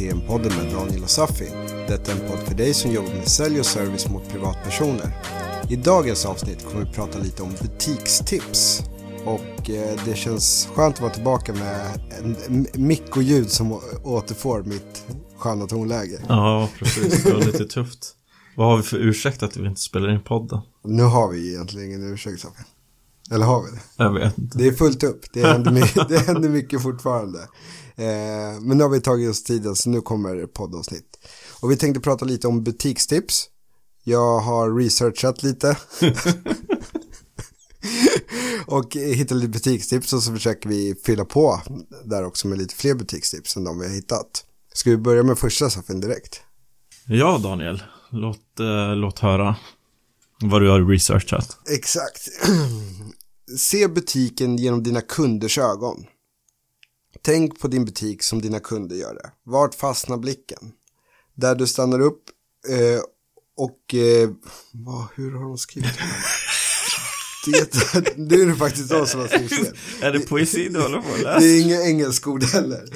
TM-podden med Daniel och Safi. Detta är en podd för dig som jobbar med sälj och service mot privatpersoner. I dagens avsnitt kommer vi prata lite om butikstips. Och eh, det känns skönt att vara tillbaka med en mick och ljud som återfår mitt sköna tonläge. Ja, precis. Det var lite tufft. Vad har vi för ursäkt att vi inte spelar in podden? Nu har vi egentligen ingen ursäkt Safi. Eller har vi det? Jag vet inte. Det är fullt upp. Det händer, my- det händer mycket fortfarande. Eh, men nu har vi tagit oss tiden så nu kommer poddavsnitt. Och vi tänkte prata lite om butikstips. Jag har researchat lite. och hittat lite butikstips och så försöker vi fylla på där också med lite fler butikstips än de vi har hittat. Ska vi börja med första Safin direkt? Ja, Daniel. Låt, eh, låt höra vad du har researchat. Exakt. Se butiken genom dina kunders ögon. Tänk på din butik som dina kunder gör det. Vart fastnar blicken? Där du stannar upp eh, och... Eh, vad, hur har de skrivit det? Det, nu är det faktiskt de som har skrivit fel. Är det poesi du håller på att Det är inga engelskord heller.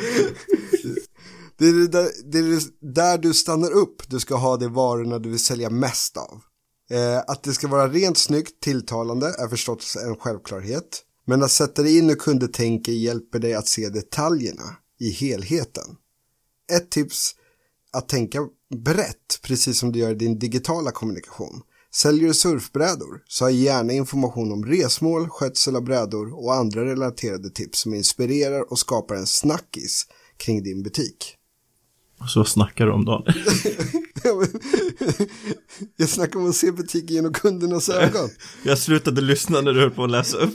Det är det där, det är det där du stannar upp du ska ha de varorna du vill sälja mest av. Eh, att det ska vara rent snyggt, tilltalande är förstås en självklarhet. Men att sätta dig in och kunder hjälper dig att se detaljerna i helheten. Ett tips att tänka brett, precis som du gör i din digitala kommunikation. Säljer du surfbrädor så ha gärna information om resmål, skötsel av brädor och andra relaterade tips som inspirerar och skapar en snackis kring din butik. Så snackar du om Daniel. Jag snackar om att se butiken genom kundernas ögon. Jag slutade lyssna när du höll på att läsa upp.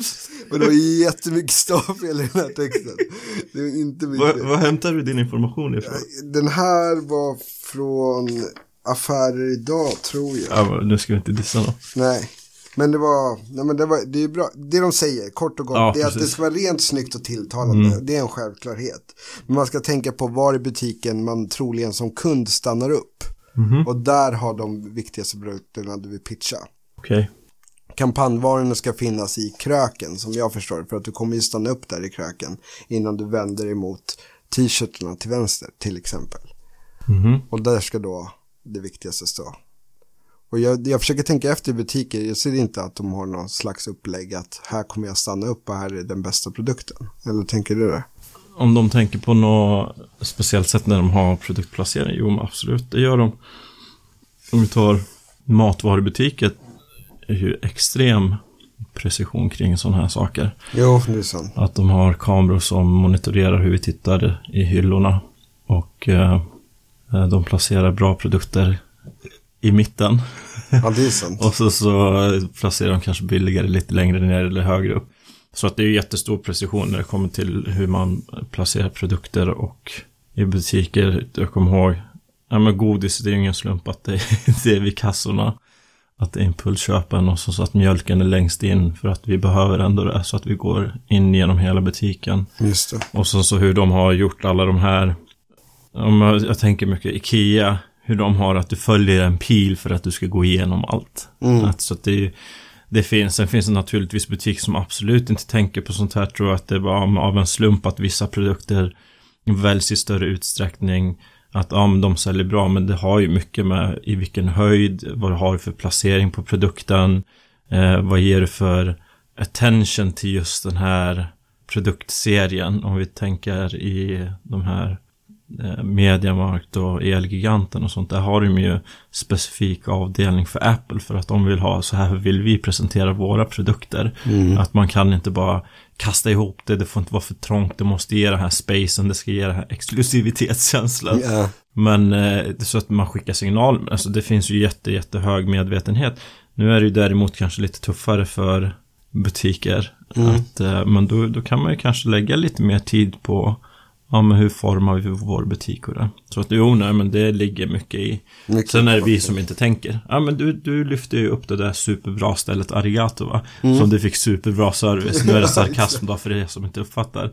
Och det var jättemycket stavfel i den här texten. Det var inte Var, mycket. var hämtar du din information ifrån? Den här var från Affärer idag tror jag. Ja, men nu ska vi inte dissa någon. Nej. Men det var, nej men det var, det är bra. Det de säger, kort och gott, Ja, det är att det precis. ska vara rent, snyggt och tilltalande. Det är en självklarhet. Men man ska tänka på var i butiken man troligen som kund stannar upp. Och där har de viktigaste produkterna du vill pitcha. Okej. Kampanjvarorna ska finnas i kröken som jag förstår för att du kommer ju stanna upp där i kröken innan du vänder emot t-shirtarna till vänster till exempel. Mhm. Och där ska då det viktigaste stå. Och jag, jag försöker tänka efter i butiker, jag ser inte att de har någon slags upplägg att här kommer jag stanna upp och här är den bästa produkten. Eller tänker du det? Om de tänker på något speciellt sätt när de har produktplacering, jo absolut, det gör de. Om vi tar matvarubutiker, är ju extrem precision kring sådana här saker. Jo, det är sant. Att de har kameror som monitorerar hur vi tittar i hyllorna. Och eh, de placerar bra produkter i mitten. Ja, det är sant. Och så, så placerar de kanske billigare lite längre ner eller högre upp. Så att det är jättestor precision när det kommer till hur man placerar produkter och i butiker. Jag kommer ihåg, ja men godis, det är ju ingen slump att det, det är vid kassorna. Att det är impulsköpen och så, så att mjölken är längst in för att vi behöver ändå det så att vi går in genom hela butiken. Just det. Och så, så hur de har gjort alla de här, om jag, jag tänker mycket Ikea, hur de har att du följer en pil för att du ska gå igenom allt. Mm. Att, så att det, det finns, sen finns det naturligtvis butiker som absolut inte tänker på sånt här, tror att det är bara av en slump att vissa produkter väljs i större utsträckning. Att ja, men de säljer bra, men det har ju mycket med i vilken höjd, vad du har för placering på produkten, eh, vad ger du för attention till just den här produktserien. Om vi tänker i de här Mediamarkt och Elgiganten och sånt. Där har de ju specifik avdelning för Apple för att de vill ha så här vill vi presentera våra produkter. Att man kan inte bara kasta ihop det, det får inte vara för trångt, det måste ge den här spacen, det ska ge den här exklusivitetskänslan. Ja, Men eh, så att man skickar signal, alltså det finns ju jätte, jättehög medvetenhet. Nu är det ju däremot kanske lite tuffare för butiker. Att, eh, men då, då kan man ju kanske lägga lite mer tid på Ja men hur formar vi vår butik och det. Så att jo nej men det ligger mycket i. mycket Sen är det vi som inte tänker. Ja men du, du lyfte ju upp det där superbra stället Arigato va. Som du fick superbra service. Nu är det sarkasm då för er som inte uppfattar.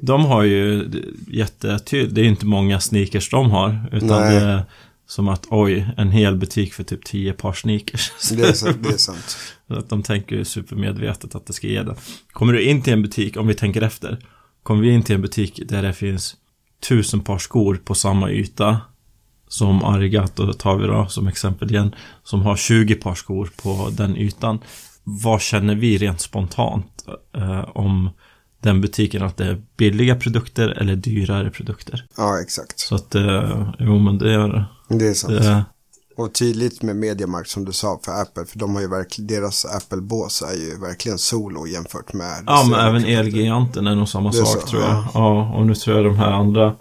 De har ju jättetydligt, det är inte många sneakers de har. Utan Nej. det är som att oj, en hel butik för typ 10 par sneakers. Det är, sant, det är sant. Att de tänker ju supermedvetet att det ska ge det. Kommer du in till en butik, om vi tänker efter. Kommer vi in till en butik där det finns tusen par skor på samma yta som Arigato tar vi då som exempel igen, som har 20 par skor på den ytan. Vad känner vi rent spontant eh, om den butiken att det är billiga produkter eller dyrare produkter? Ja, exakt. Så att, eh, jo men det är Det är sant. det. Och tydligt med Mediamarkt som du sa för Apple, för de har ju verkligen, deras Apple-bås är ju verkligen solo jämfört med... Ja, men även. Elgiganten är nog samma Det sak så, tror jag. ja. Ja. och nu tror jag de här andra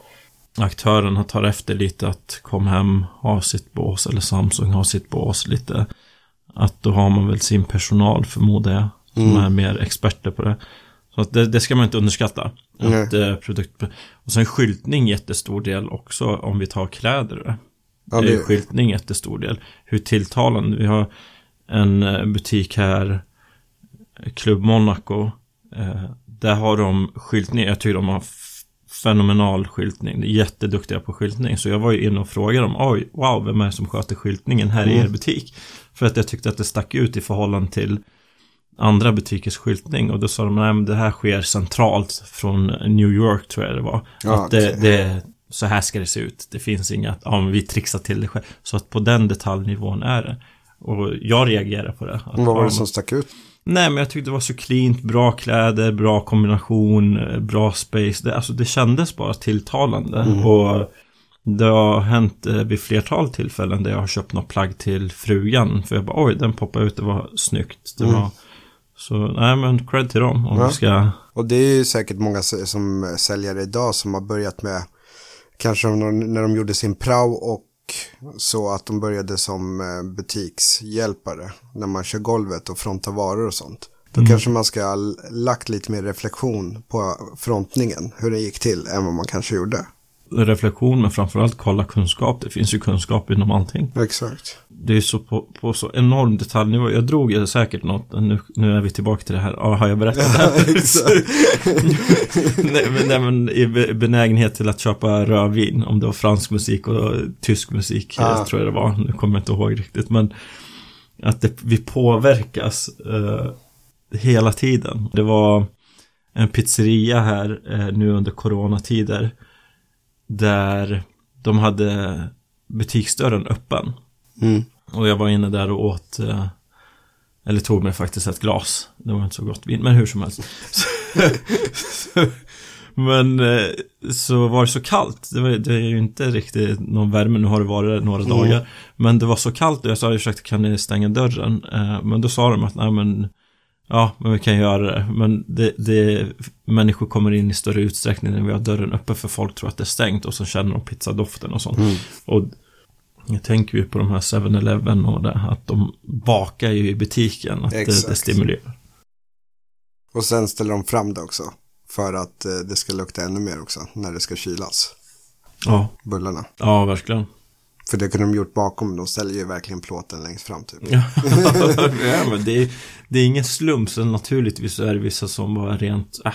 aktörerna tar efter lite att Comhem har sitt bås eller Samsung har sitt bås lite. Att då har man väl sin personal förmodar jag. Som Mm. är mer experter på det. Så att det, det ska man inte underskatta. Att, eh, produkt... Och sen skyltning jättestor del också om vi tar kläder. Ja, det skyltning jättestor del. Hur tilltalande. Vi har en eh, butik här, Club Monaco. Eh, där har de skyltning. Jag tycker de har fenomenal skyltning. De är jätteduktiga på skyltning. Så jag var ju inne och frågade dem. Oj, wow, vem är det som sköter skyltningen här i er butik? För att jag tyckte att det stack ut i förhållande till andra butikers skyltning. Och då sa de, nej men det här sker centralt från New York tror jag det var. Ja, att det, det, så här ska det se ut. Det finns inga, ja men vi trixar till det själv. Så att på den detaljnivån är det. Och jag reagerar på det. Att, Vad var ja, det som stack ut? Nej, men jag tyckte det var så cleant, bra kläder, bra kombination, eh, bra space. Det, alltså det kändes bara tilltalande. Och det har hänt eh, vid flertal tillfällen där jag har köpt något plagg till frugan. För jag bara, oj, den poppade ut, det var snyggt. Det var... Så, nej men cred till dem om Ja. vi ska... Och det är ju säkert många som säljer idag som har börjat med kanske när de gjorde sin prao och så att de började som eh, butikshjälpare när man kör golvet och frontar varor och sånt. Då kanske man ska ha lagt lite mer reflektion på frontningen, hur det gick till, än vad man kanske gjorde. Reflektion, men framförallt kolla kunskap. Det finns ju kunskap inom allting. Exakt. Det är så på, på så enorm detaljnivå. Jag drog ju säkert något. Nu, nu är vi tillbaka till det här. Ja, har jag berättat det här? nej, men, nej, men i be- benägenhet till att köpa rödvin. Om det var fransk musik och tysk musik. Ah. Tror jag det var. Nu kommer jag inte ihåg riktigt. Men att det, vi påverkas eh, hela tiden. Det var en pizzeria här eh, nu under coronatider. Där de hade butiksdörren öppen. Mm. Och jag var inne där och åt eh, Eller tog mig faktiskt ett glas. Det var inte så gott vin, men hur som helst. Men eh, så var det så kallt. Det, var, det är ju inte riktigt någon värme. Nu har det varit några dagar. Men det var så kallt och jag sa ursäkta kan ni stänga dörren? Eh, Men då sa de att nej men Ja, men vi kan göra det. Men det, det, människor kommer in i större utsträckning när vi har dörren öppen för folk tror att det är stängt och så känner de pizzadoften och sånt. Och jag tänker ju på de här 7-Eleven och det, att de bakar ju i butiken, att det, det Exakt. stimulerar. Och sen ställer de fram det också. För att eh, det ska lukta ännu mer också när det ska kylas. Ja, Bullarna. ja verkligen. För det kunde de gjort bakom. De ställer ju verkligen plåten längst fram typ. ja, men det, är, det är ingen slump, så naturligtvis är det vissa som bara rent äh,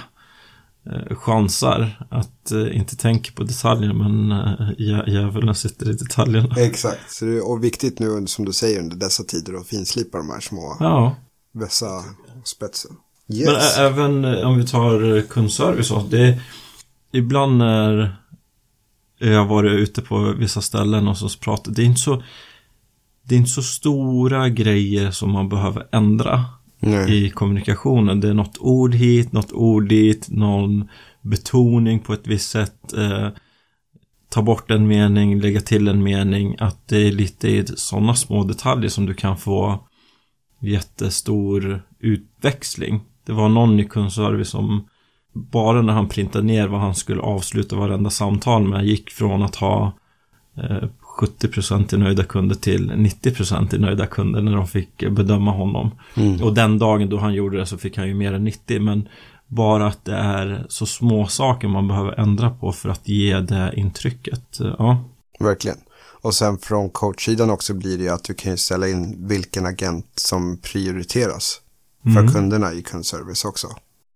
eh, chansar att eh, inte tänka på detaljerna, men äh, jä- djävulen sitter i detaljerna. Exakt. Så det är och viktigt nu som du säger under dessa tider att finslipa de här små Ja, vässa spetsen. Men Yes. ä- även om vi tar kundservice det är, Ibland när jag har varit ute på vissa ställen och så pratar det är inte så Det är inte så stora grejer som man behöver ändra Nej. i kommunikationen. Det är något ord hit, något ord dit, någon betoning på ett visst sätt. Eh, ta bort en mening, lägga till en mening. Att det är lite i sådana små detaljer som du kan få jättestor utväxling. Det var någon i kundservice som bara när han printade ner vad han skulle avsluta varenda samtal med gick från att ha eh, 70% i nöjda kunder till 90% i nöjda kunder när de fick eh, bedöma honom. Mm. Och den dagen då han gjorde det så fick han ju mer än 90 men bara att det är så små saker man behöver ändra på för att ge det intrycket. Eh, Ja, Verkligen. Och sen från coachsidan också blir det ju att du kan ju ställa in vilken agent som prioriteras för Mm. kunderna i kundservice också.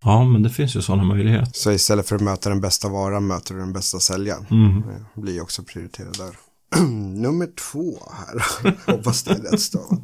Ja men det finns ju sådana möjligheter. Så istället för att möta den bästa varan möter du den bästa säljaren. Mm. Det blir också prioriterat där. Nummer två här. Hoppas det är rätt stavat.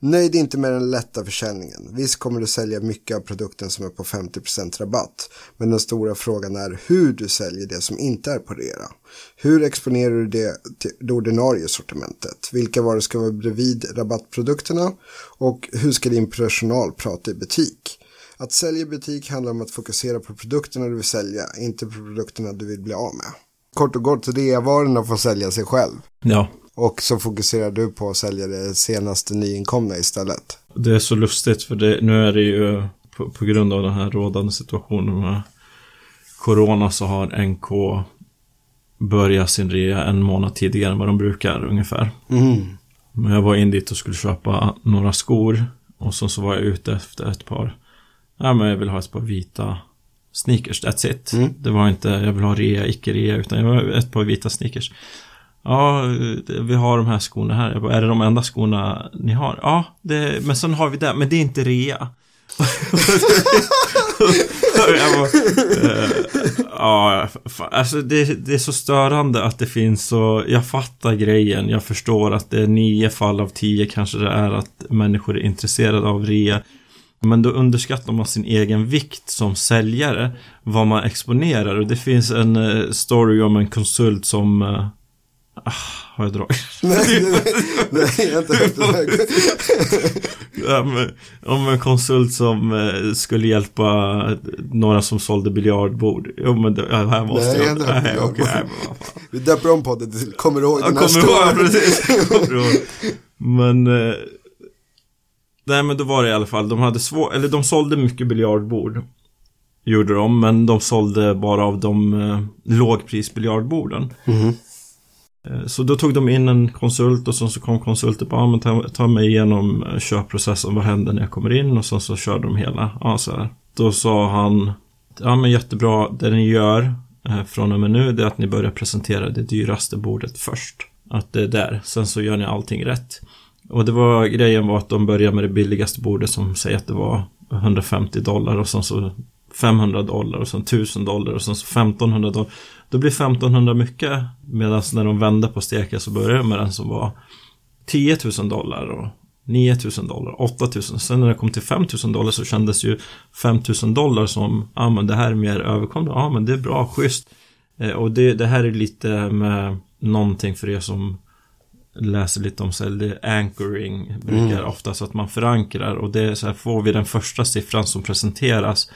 Nöjd inte med den lätta försäljningen. Visst kommer du sälja mycket av produkten som är på 50% rabatt. Men den stora frågan är hur du säljer det som inte är på rea. Hur exponerar du det till det ordinarie sortimentet? Vilka varor ska vara bredvid rabattprodukterna? Och hur ska din personal prata i butik? Att sälja butik handlar om att fokusera på produkterna du vill sälja, inte på produkterna du vill bli av med. Kort och gott, reavarorna får sälja sig själv. Ja, Och så fokuserar du på att sälja det senaste nyinkomna istället. det är så lustigt för det, nu är det ju på, på grund av den här rådande situationen med Corona så har NK börjat sin rea en månad tidigare än vad de brukar ungefär. Mm. Men jag var in dit och skulle köpa några skor. Och så, så var jag ute efter ett par. Ja men jag vill ha ett par vita sneakers, that's it. Mm. Det var inte, jag vill ha rea, icke rea, utan jag var ett par vita sneakers. Ja, vi har de här skorna här. Jag bara, är det de enda skorna ni har? Ja, det, men sen har vi det, men det är inte rea. jag bara, eh, ja, alltså det, det är så störande att det finns så, jag fattar grejen, jag förstår att det är nio fall av tio kanske det är att människor är intresserade av rea. Men då underskattar man sin egen vikt som säljare, vad man exponerar. Och det finns en eh, story om en konsult som... eh, ah, har jag dragit? Nej, nej, nej, jag inte hört om en konsult som eh, skulle hjälpa några som sålde biljardbord. Jo men det, här måste Nej, jag jag... Nej, okej, nej. Vi döper om podden till Kommer du ihåg den här kommer ihåg, precis. Jag kommer ihåg. Men... Nej men då var det i alla fall, de hade svårt, eller de sålde mycket biljardbord. Gjorde de, men de sålde bara av de eh, lågprisbiljardborden. Eh, Så då tog de in en konsult och sen så kom konsulten på, ja men ta, ta mig igenom eh, köpprocessen, vad händer när jag kommer in? Och sen så körde de hela, ja så här. Då sa han, ja men jättebra, det ni gör eh, från och med nu det är att ni börjar presentera det dyraste bordet först. Att det är där, sen så gör ni allting rätt. Och det var, grejen var att de började med det billigaste bordet som säger att det var 150 dollar och sen så 500 dollar och sen 1000 dollar och sen så 1500 dollar. Då blir 1500 mycket. Medan när de vände på steken så började de med den som var 10 000 dollar och 9 000 dollar, 8 000. Sen när det kom till 5 000 dollar så kändes ju 5 000 dollar som, ja men det här är mer överkomligt, ja men det är bra, schysst. Eh, och det, det här är lite med någonting för er som läser lite om sälj, det anchoring brukar ofta så att man förankrar. Och det är så här, får vi den första siffran som presenteras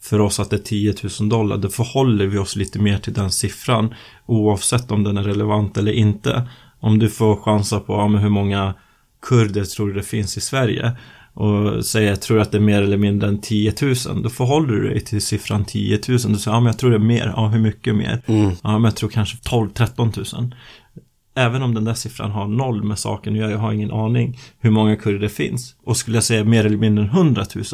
för oss att det är 10 000 dollar, då förhåller vi oss lite mer till den siffran oavsett om den är relevant eller inte. Om du får chansa på ja, men hur många kurder tror du det finns i Sverige? Och säger tror att det är mer eller mindre än 10 000 då förhåller du dig till siffran 10 000 du säger ja men jag tror det är mer, ja hur mycket mer? Ja men jag tror kanske 12-13 000 Även om den där siffran har noll med saken att göra, jag har ingen aning hur många kurder det finns. Och skulle jag säga mer eller mindre än 100 000,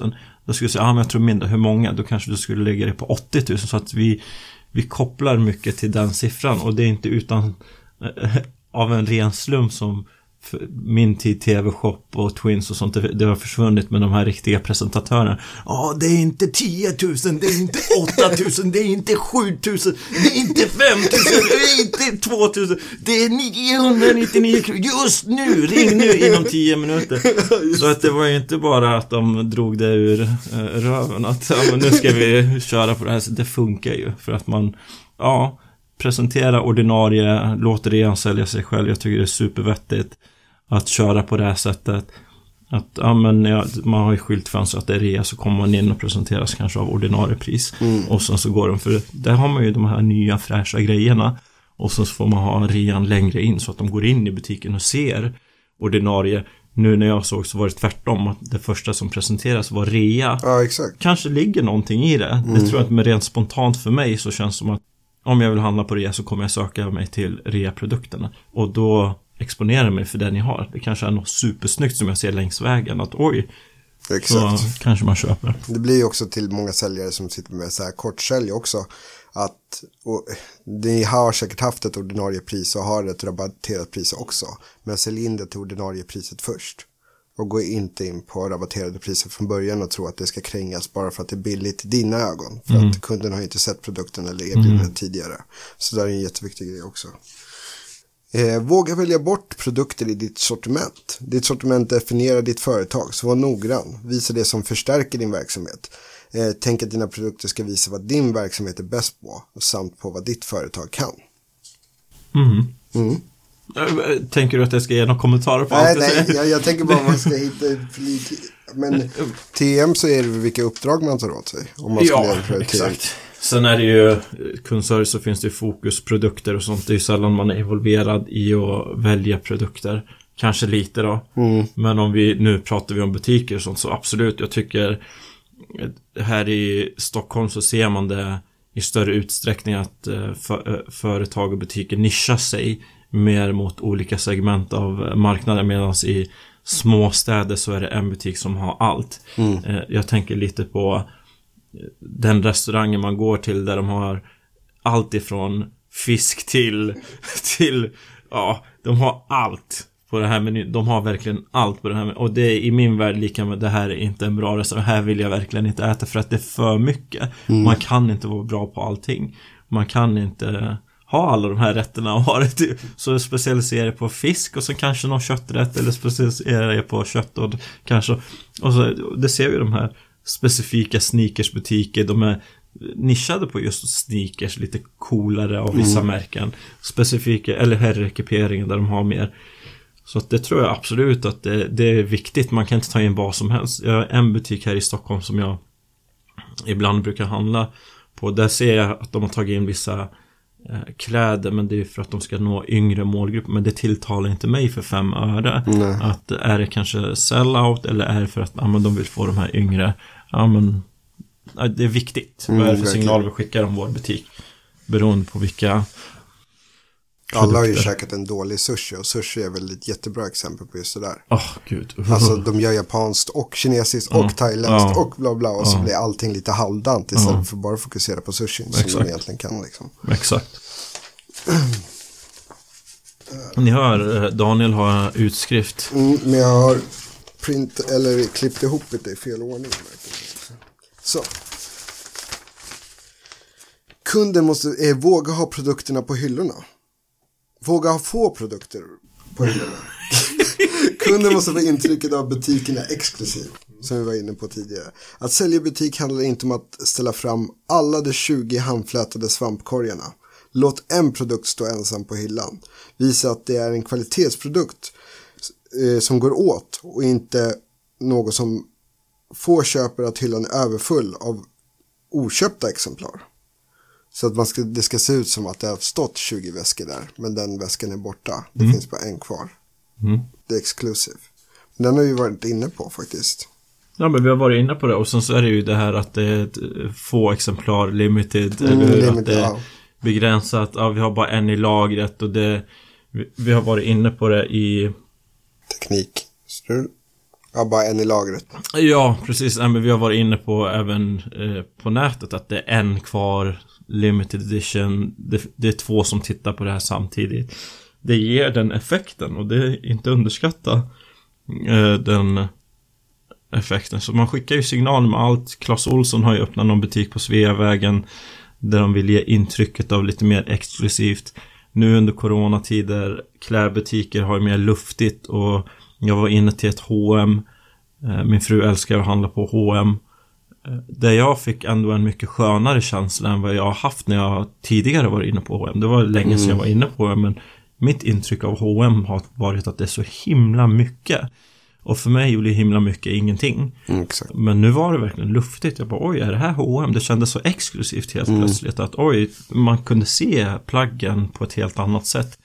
då skulle jag säga, ja men jag tror mindre, hur många? Då kanske du skulle lägga det på 80 000. Så att vi, vi kopplar mycket till den siffran och det är inte utan av en ren slump som min tid TV-shop och Twins och sånt, det, har försvunnit med de här riktiga presentatörerna. Ja, det är inte 10 000, det är inte 8 000, det är inte 7 000, det är inte 5 000, det är inte 2 000, det är 999 kronor just nu, ring nu inom 10 minuter. Så att det var ju inte bara att de drog det ur eh, röven, att ja, nu ska vi köra på det här, så det funkar ju för att man, ja, presentera ordinarie, låter det sälja sig själv, jag tycker det är supervettigt att köra på det här sättet. Att, ja men ja, man har ju skyltfönster att det är rea så kommer man in och presenteras kanske av ordinarie pris. Och sen så går de, för där har man ju de här nya fräscha grejerna. Och sen så får man ha rean längre in så att de går in i butiken och ser ordinarie. Nu när jag såg så var det tvärtom, att det första som presenteras var rea Ja, kanske ligger någonting i det. Det tror jag att med rent spontant för mig så känns det som att om jag vill handla på rea så kommer jag söka mig till rea-produkterna. Och då exponera mig för det ni har. Det kanske är något supersnyggt som jag ser längs vägen. Att oj, så Exakt. kanske man köper. Det blir ju också till många säljare som sitter med så här kortsälj också. Att, och, ni har säkert haft ett ordinarie pris och har ett rabatterat pris också. Men sälj in det till ordinarie priset först. Och gå inte in på rabatterade priser från början och tro att det ska krängas bara för att det är billigt i dina ögon. För att kunden har inte sett produkten eller erbjudandet tidigare. Så det är en jätteviktig grej också. Eh, våga välja bort produkter i ditt sortiment. Ditt sortiment definierar ditt företag, så var noggrann. Visa det som förstärker din verksamhet. Eh, tänk att dina produkter ska visa vad din verksamhet är bäst på samt på vad ditt företag kan. Mm. Mm. Tänker du att jag ska ge några kommentarer på Nej, allt nej, säger? jag, jag tänker bara om man ska hitta flik. Men TM så är det vilka uppdrag man tar åt sig. Om man ska Ja, TM. exakt. Sen är det ju kundservice så finns det ju fokusprodukter och sånt. Det är ju sällan man är involverad i att välja produkter. Kanske lite då. Mm. Men om vi, nu pratar vi om butiker och sånt så absolut, jag tycker här i Stockholm så ser man det i större utsträckning att eh, för, eh, företag och butiker nischar sig mer mot olika segment av marknaden medan i småstäder så är det en butik som har allt. Mm. Eh, Jag tänker lite på eh, den restaurangen man går till där de har allt ifrån fisk till, till, ja, de har allt på det här menyn. De har verkligen allt på det här menyn. Och det är i min värld lika med det här är inte en bra restaurang. Här vill jag verkligen inte äta för att det är för mycket. Man kan inte vara bra på allting. Man kan inte ha alla de här rätterna och ha det till, så specialisera er på fisk och så kanske någon kötträtt eller specialisera er på kött och kanske och så, det ser vi de här specifika sneakersbutiker, de är nischade på just sneakers, lite coolare av vissa märken. Specifika, eller herrekiperingen där de har mer. Så att det tror jag absolut att det, det är viktigt. Man kan inte ta in vad som helst. Jag har en butik här i Stockholm som jag ibland brukar handla på. Där ser jag att de har tagit in vissa kläder men det är för att de ska nå yngre målgrupper. Men det tilltalar inte mig för fem öre. Nej. Att är det kanske sellout eller är det för att ja, men de vill få de här yngre. Ja men det är viktigt. Mm, Vad är det för signal vi skickar om vår butik? Beroende på vilka Alla har ju produkter. käkat en dålig sushi och sushi är väl ett jättebra exempel på just det där. Åh gud. Alltså de gör japanskt och kinesiskt och thailändskt Ja. och bla bla och så Ja. blir allting lite halvdant istället för bara fokusera på sushin som Exakt. de egentligen kan liksom. Exakt. Ni hör, eh, Daniel har utskrift. Mm, men jag har print eller klippt ihop det i fel ordning. Så. Kunden måste eh, våga ha produkterna på hyllorna. Våga ha få produkter på hyllorna. Kunden måste få intrycket av butiken är exklusiv. Som vi var inne på tidigare. Att sälja butik handlar inte om att ställa fram alla de 20 handflätade svampkorgarna. Låt en produkt stå ensam på hyllan. Visa att det är en kvalitetsprodukt eh, som går åt och inte något som få köper att hyllan är överfull av oköpta exemplar. Så att man ska, det ska se ut som att det har stått 20 väskor där, men den väskan är borta. Det finns bara en kvar. Mm. Det är exclusive. Den har vi varit inne på faktiskt. Ja men vi har varit inne på det och sen så är det ju det här att det är eh, få exemplar limited. Mm, eller hur? limited, att det ja. Begränsat. Ja, vi har bara en i lagret och det... Vi, vi har varit inne på det i... Teknik. Strul. Ja, bara en i lagret. Ja, precis. Ja, men vi har varit inne på även eh, på nätet att det är en kvar limited edition. Det, det är två som tittar på det här samtidigt. Det ger den effekten och det är inte underskatta eh, den effekten. Så man skickar ju signaler med allt. Clas Olsson har ju öppnat någon butik på Sveavägen där de vill ge intrycket av lite mer exklusivt. Nu under coronatider, klädbutiker har ju mer luftigt och jag var inne till ett H&M. Eh, Min fru älskar att handla på H&M. Eh, Där jag fick ändå en mycket skönare känsla än vad jag har haft när jag tidigare var inne på H&M. Det var länge sedan jag var inne på H&M men Mitt intryck av H&M har varit att det är så himla mycket Och för mig gjorde himla mycket ingenting Mm. Men nu var det verkligen luftigt Jag bara oj, är det här H&M? Det kändes så exklusivt helt plötsligt att oj, man kunde se plaggen på ett helt annat sätt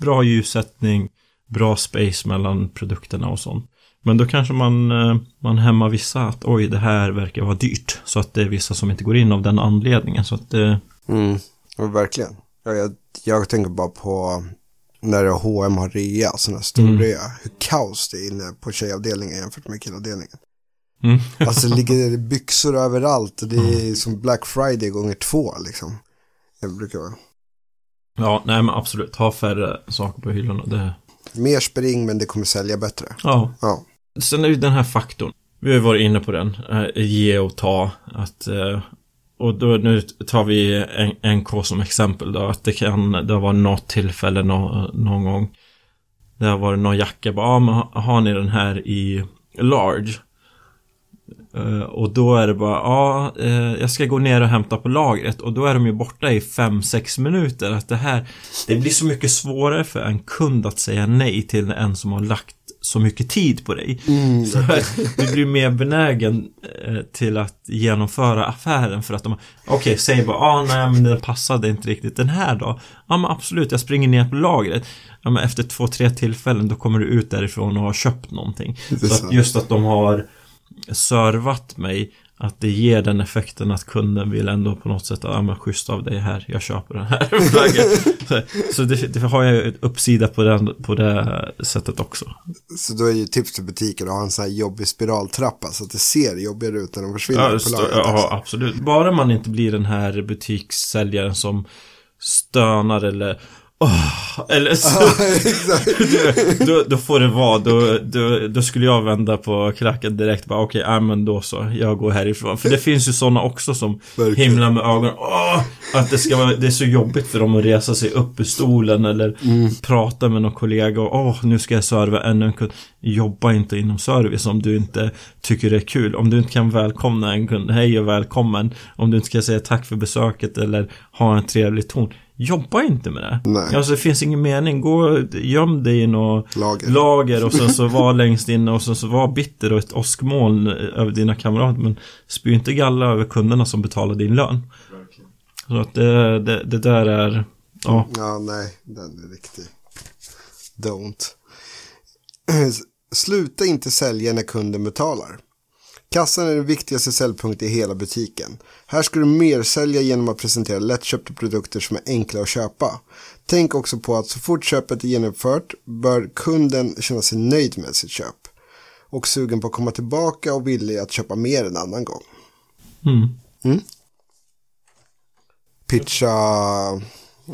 Bra ljussättning Bra space mellan produkterna och sånt men då kanske man, eh, man hämmar vissa att oj, det här verkar vara dyrt. Så att det är vissa som inte går in av den anledningen. Så att det... Mm, ja, verkligen. Ja, jag, jag tänker bara på när H&M har rea, sån här stor Mm. rea. Hur kaos det är inne på tjejavdelningen jämfört med killavdelningen. Mm. Alltså det ligger byxor överallt och det är som Black Friday gånger två liksom. Det brukar vara. Ja, nej men absolut. Ha färre saker på hyllorna. Det... Mer spring men det kommer sälja bättre. Ja. Ja. Sen är ju den här faktorn. Vi har ju varit inne på den. Eh, ge och ta. Att... Och då nu tar vi NK som exempel då. Att det kan, det har varit något tillfälle nå, någon gång. Det har varit någon jacka, bara, ja men har ni den här i large? Uh, och då är det bara, ja, uh, jag ska gå ner och hämta på lagret och då är de ju borta i 5-6 minuter. Att det här, det blir så mycket svårare för en kund att säga nej till en som har lagt så mycket tid på dig. Mm, så du blir mer benägen uh, till att genomföra affären för att de, okej, okay, säg bara, ah, nej men den passade inte riktigt den här då. Ja men absolut, jag springer ner på lagret. Ja men efter två, tre tillfällen då kommer du ut därifrån och har köpt någonting. Så att just att de har servat mig att det ger den effekten att kunden vill ändå på något sätt, ja men schysst av dig här, jag köper den här flaggen. så, det, det, har jag ett uppsida på, den, på det sättet också. Så då är ju tips till butiken att ha en sån här jobbig spiraltrappa så att det ser jobbigare ut när de försvinner ja, på lagret. Ja, absolut. Bara man inte blir den här butikssäljaren som stönar eller Oh, eller så, då, då, får det vara, då, då, då, skulle jag vända på klacken direkt bara okej, okay, men då så, jag går härifrån. För det finns ju sådana också som Verkligen. himlar med ögonen. Oh, att det ska vara, det är så jobbigt för dem att resa sig upp ur stolen eller mm. prata med någon kollega och åh, oh, nu ska jag serva ännu en kund. Jobba inte inom service om du inte tycker det är kul. Om du inte kan välkomna en kund, hej och välkommen. Om du inte ska säga tack för besöket eller ha en trevlig ton Jobba inte med det. Nej. Alltså det finns ingen mening. Gå, göm dig i något lager, lager och sen så var längst inne och sen så var bitter och ett åskmoln över dina kamrater. Men spy inte galla över kunderna som betalar din lön. Så att det, det, det där är... Ja. ja, nej, den är riktig. Don't. Sluta inte sälja när kunden betalar. Kassan är den viktigaste säljpunkten i hela butiken. Här ska du mer sälja genom att presentera lättköpta produkter som är enkla att köpa. Tänk också på att så fort köpet är genomfört bör kunden känna sig nöjd med sitt köp. Och sugen på att komma tillbaka och villig att köpa mer en annan gång. Mm. Mm? Pitcha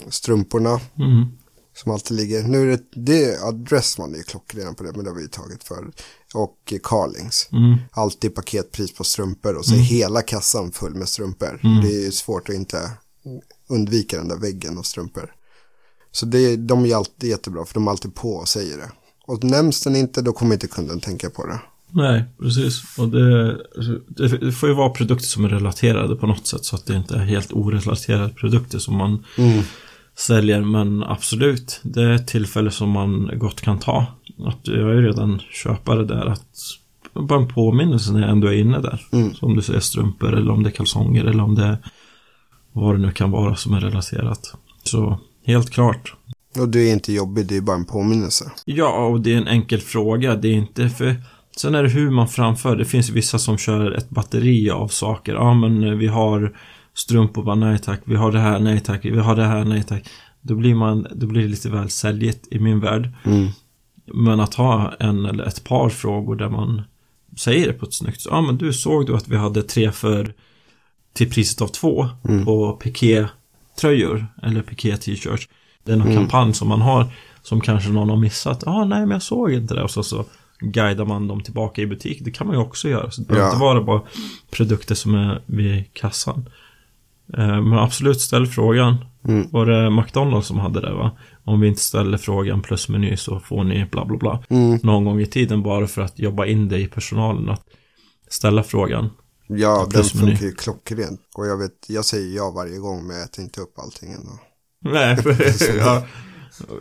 strumporna. Mm. Som alltid ligger. Nu är det, det Adressman är klockren på det, men det har vi ju tagit för. Och Carlings. Mm. Alltid paketpris på strumpor och så är mm. hela kassan full med strumpor. Mm. Det är ju svårt att inte undvika den där väggen av strumpor. Så det, de är alltid jättebra, för de är alltid på och säger det. Och nämns den inte, då kommer inte kunden tänka på det. Nej, precis. Och det, det, får ju vara produkter som är relaterade på något sätt så att det inte är helt orelaterade produkter som man mm säljer men absolut det är ett tillfälle som man gott kan ta. Att jag är redan köpare där att bara en påminnelse när jag ändå är inne där. Mm. Så om du säger strumpor eller om det är kalsonger eller om det är vad det nu kan vara som är relaterat. Så helt klart. Och det är inte jobbigt, det är bara en påminnelse. Ja, och det är en enkel fråga. Det är inte för... Sen är det hur man framför. Det finns vissa som kör ett batteri av saker. Ja, men vi har strumpor, bara nej tack, vi har det här, nej tack, vi har det här, nej tack. Då blir man, då blir det lite väl säljigt i min värld. Mm. Men att ha en eller ett par frågor där man säger det på ett snyggt Ja men du såg du att vi hade tre för till priset av två mm. på piké-tröjor eller piké-t-shirts. Det är någon mm. kampanj som man har som kanske någon har missat. Ja, ah, nej men jag såg inte det. Och så, så guidar man dem tillbaka i butik. Det kan man ju också göra. Så det behöver ja. inte vara bara produkter som är vid kassan. Eh, men absolut, ställ frågan. Mm. Var det McDonalds som hade det va? Om vi inte ställer frågan plus meny så får ni bla bla bla. Mm. Någon gång i tiden bara för att jobba in det i personalen. Att ställa frågan. Ja, den funkar ju klockrent. Och jag vet, jag säger ja varje gång men jag äter inte upp allting ändå. Nej, ja.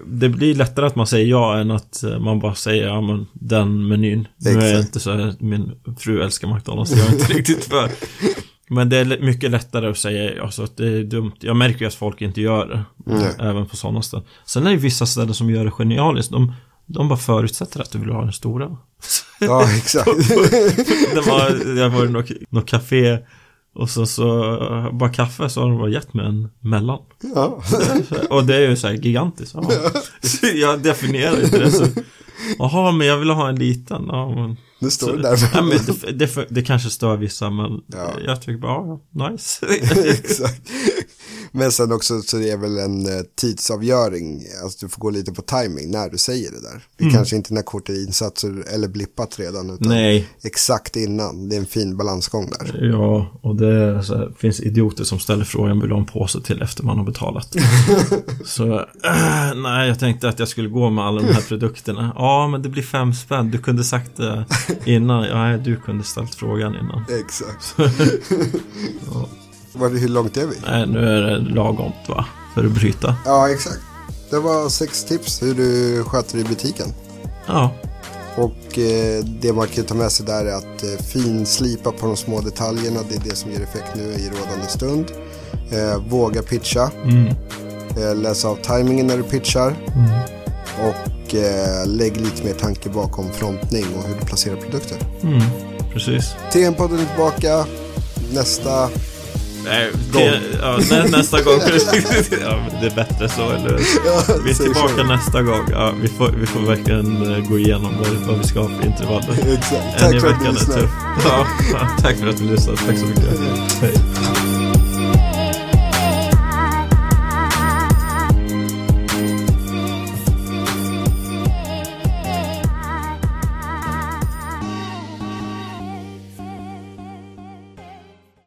Det blir lättare att man säger ja än att eh, man bara säger ja men den menyn. Nu är jag inte så här, min fru älskar McDonalds, jag är inte riktigt för. Men det är mycket lättare att säga alltså att det är dumt. Jag märker ju att folk inte gör det. Mm. Även på sådana ställen. Sen är det vissa ställen som gör det genialiskt. De, de bara förutsätter att du vill ha den stora. Ja, exakt. det var, det var något, något café och så, så bara kaffe så har de bara gett mig en mellan. Ja. och det är ju så här gigantiskt. Ja. Så jag definierar inte det så. Jaha, men jag vill ha en liten. Ja, men det står så, där. Ja, men det, det, det, kanske stör vissa men ja. jag tycker bara, ja, nice. Exakt. Men sen också så det är väl en eh, tidsavgöring, alltså du får gå lite på timing när du säger det där. Det är kanske inte när kortet är insatt eller blippat redan, utan Nej, exakt innan. Det är en fin balansgång där. ja, och det här, finns idioter som ställer frågan vill du ha en påse till efter man har betalat. så, äh, nej, jag tänkte att jag skulle gå med alla de här produkterna. Ja, men det blir fem spänn. Du kunde sagt det innan. Ja, du kunde ställt frågan innan. Exakt. Var det, hur långt är vi? Nej, nu är det lagomt va? För att bryta. Ja, exakt. Det var sex tips hur du sköter i butiken. Ja, Och eh, det man kan ta med sig där är att eh, finslipa på de små detaljerna. Det är det som ger effekt nu i rådande stund. Eh, våga pitcha. mm, Eh, läsa av tajmingen när du pitchar. mm. Och eh, lägg lite mer tanke bakom frontning och hur du placerar produkter. Mm, precis. TM-podden är tillbaka. Nästa Nej, det, ja, nä, nästa gång. ja, det är bättre så, eller hur? Vi är tillbaka så. nästa gång. Ja, vi, får, vi får verkligen eh, gå igenom vad, vi ska ha för intervaller. Exakt. Tack för att du lyssnade. Ja, tack för att du lyssnade. Tack så mycket. Hej.